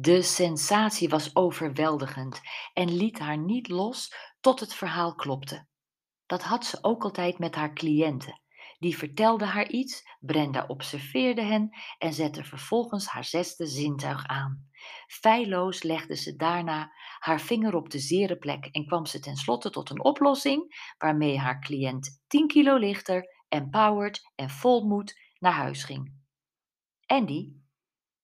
De sensatie was overweldigend en liet haar niet los tot het verhaal klopte. Dat had ze ook altijd met haar cliënten. Die vertelde haar iets, Brenda observeerde hen en zette vervolgens haar zesde zintuig aan. Feilloos legde ze daarna haar vinger op de zere plek en kwam ze tenslotte tot een oplossing waarmee haar cliënt 10 kilo lichter, empowered en vol moed naar huis ging. Andy,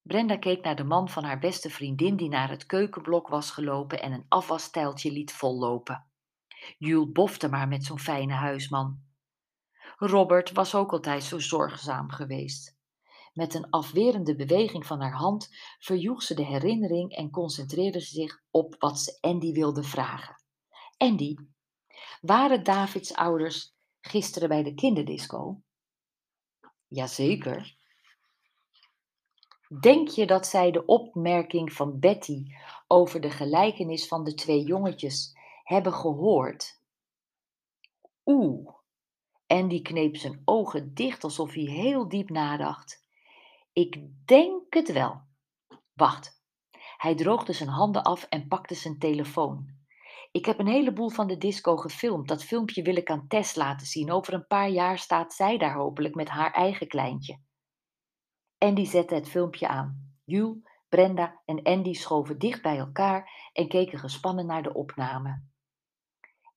Brenda keek naar de man van haar beste vriendin die naar het keukenblok was gelopen en een afwasstijltje liet vollopen. Jules bofte maar met zo'n fijne huisman. Robert was ook altijd zo zorgzaam geweest. Met een afwerende beweging van haar hand verjoeg ze de herinnering en concentreerde ze zich op wat ze Andy wilde vragen. Andy, waren Davids ouders gisteren bij de kinderdisco? Jazeker. Denk je dat zij de opmerking van Betty over de gelijkenis van de twee jongetjes hebben gehoord? Oeh. Andy kneep zijn ogen dicht alsof hij heel diep nadacht. Ik denk het wel. Wacht. Hij droogde zijn handen af en pakte zijn telefoon. Ik heb een heleboel van de disco gefilmd. Dat filmpje wil ik aan Tess laten zien. Over een paar jaar staat zij daar hopelijk met haar eigen kleintje. Andy zette het filmpje aan. Jules, Brenda en Andy schoven dicht bij elkaar en keken gespannen naar de opname.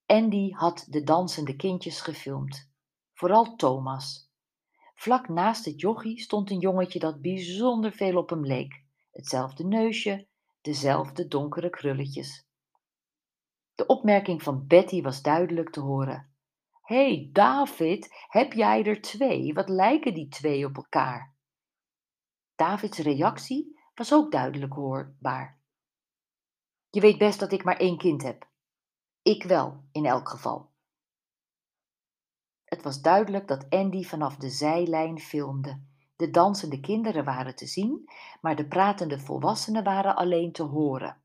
Andy had de dansende kindjes gefilmd. Vooral Thomas. Vlak naast het jochie stond een jongetje dat bijzonder veel op hem leek. Hetzelfde neusje, dezelfde donkere krulletjes. De opmerking van Betty was duidelijk te horen. Hé, hey, David, heb jij er twee? Wat lijken die twee op elkaar? Davids reactie was ook duidelijk hoorbaar. Je weet best dat ik maar één kind heb. Ik wel, in elk geval. Het was duidelijk dat Andy vanaf de zijlijn filmde. De dansende kinderen waren te zien, maar de pratende volwassenen waren alleen te horen.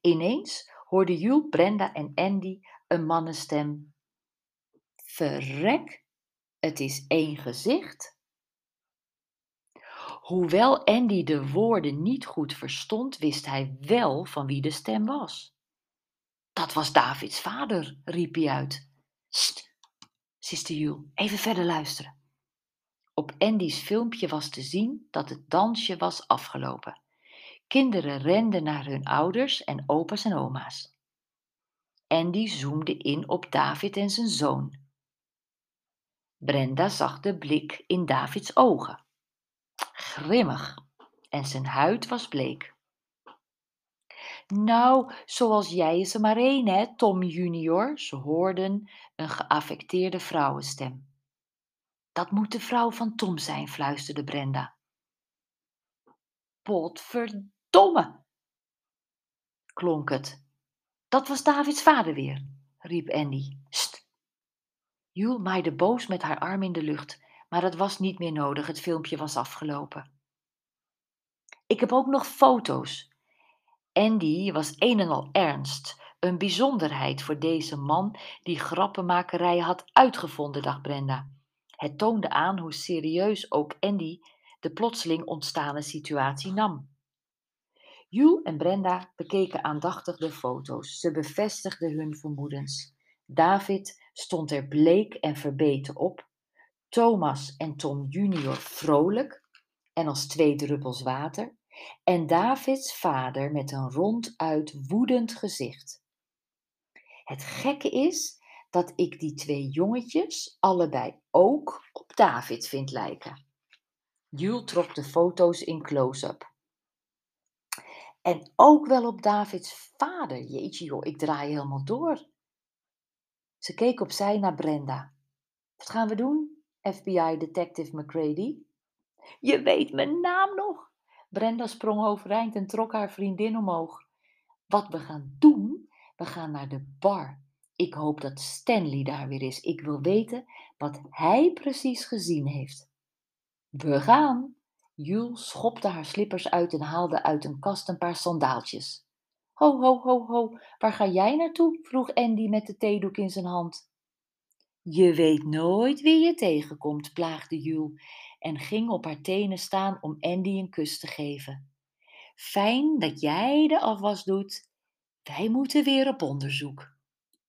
Ineens hoorde Jules, Brenda en Andy een mannenstem. Verrek, het is één gezicht. Hoewel Andy de woorden niet goed verstond, wist hij wel van wie de stem was. Dat was Davids vader, riep hij uit. Sst, siste Jules, even verder luisteren. Op Andy's filmpje was te zien dat het dansje was afgelopen. Kinderen renden naar hun ouders en opa's en oma's. Andy zoomde in op David en zijn zoon. Brenda zag de blik in Davids ogen grimmig en zijn huid was bleek. Nou, zoals jij is er maar één, hè, Tom junior, ze hoorden een geaffecteerde vrouwenstem. Dat moet de vrouw van Tom zijn, fluisterde Brenda. Potverdomme, klonk het. Dat was Davids vader weer, riep Andy. St. Jule maaide boos met haar arm in de lucht maar het was niet meer nodig, het filmpje was afgelopen. Ik heb ook nog foto's. Andy was een en al ernst, een bijzonderheid voor deze man die grappenmakerij had uitgevonden, dacht Brenda. Het toonde aan hoe serieus ook Andy de plotseling ontstane situatie nam. Jules en Brenda bekeken aandachtig de foto's. Ze bevestigden hun vermoedens. David stond er bleek en verbeten op, Thomas en Tom junior vrolijk en als twee druppels water, en Davids vader met een ronduit woedend gezicht. Het gekke is dat ik die twee jongetjes allebei ook op David vind lijken. Jules trok de foto's in close-up. En ook wel op Davids vader. Jeetje joh, ik draai helemaal door. Ze keek opzij naar Brenda. Wat gaan we doen? FBI-detective McCready. Je weet mijn naam nog. Brenda sprong overeind en trok haar vriendin omhoog. Wat we gaan doen? We gaan naar de bar. Ik hoop dat Stanley daar weer is. Ik wil weten wat hij precies gezien heeft. We gaan. Jules schopte haar slippers uit en haalde uit een kast een paar sandaaltjes. Ho, ho, ho, ho, waar ga jij naartoe? vroeg Andy met de theedoek in zijn hand. Je weet nooit wie je tegenkomt, plaagde Jules en ging op haar tenen staan om Andy een kus te geven. Fijn dat jij de afwas doet. Wij moeten weer op onderzoek.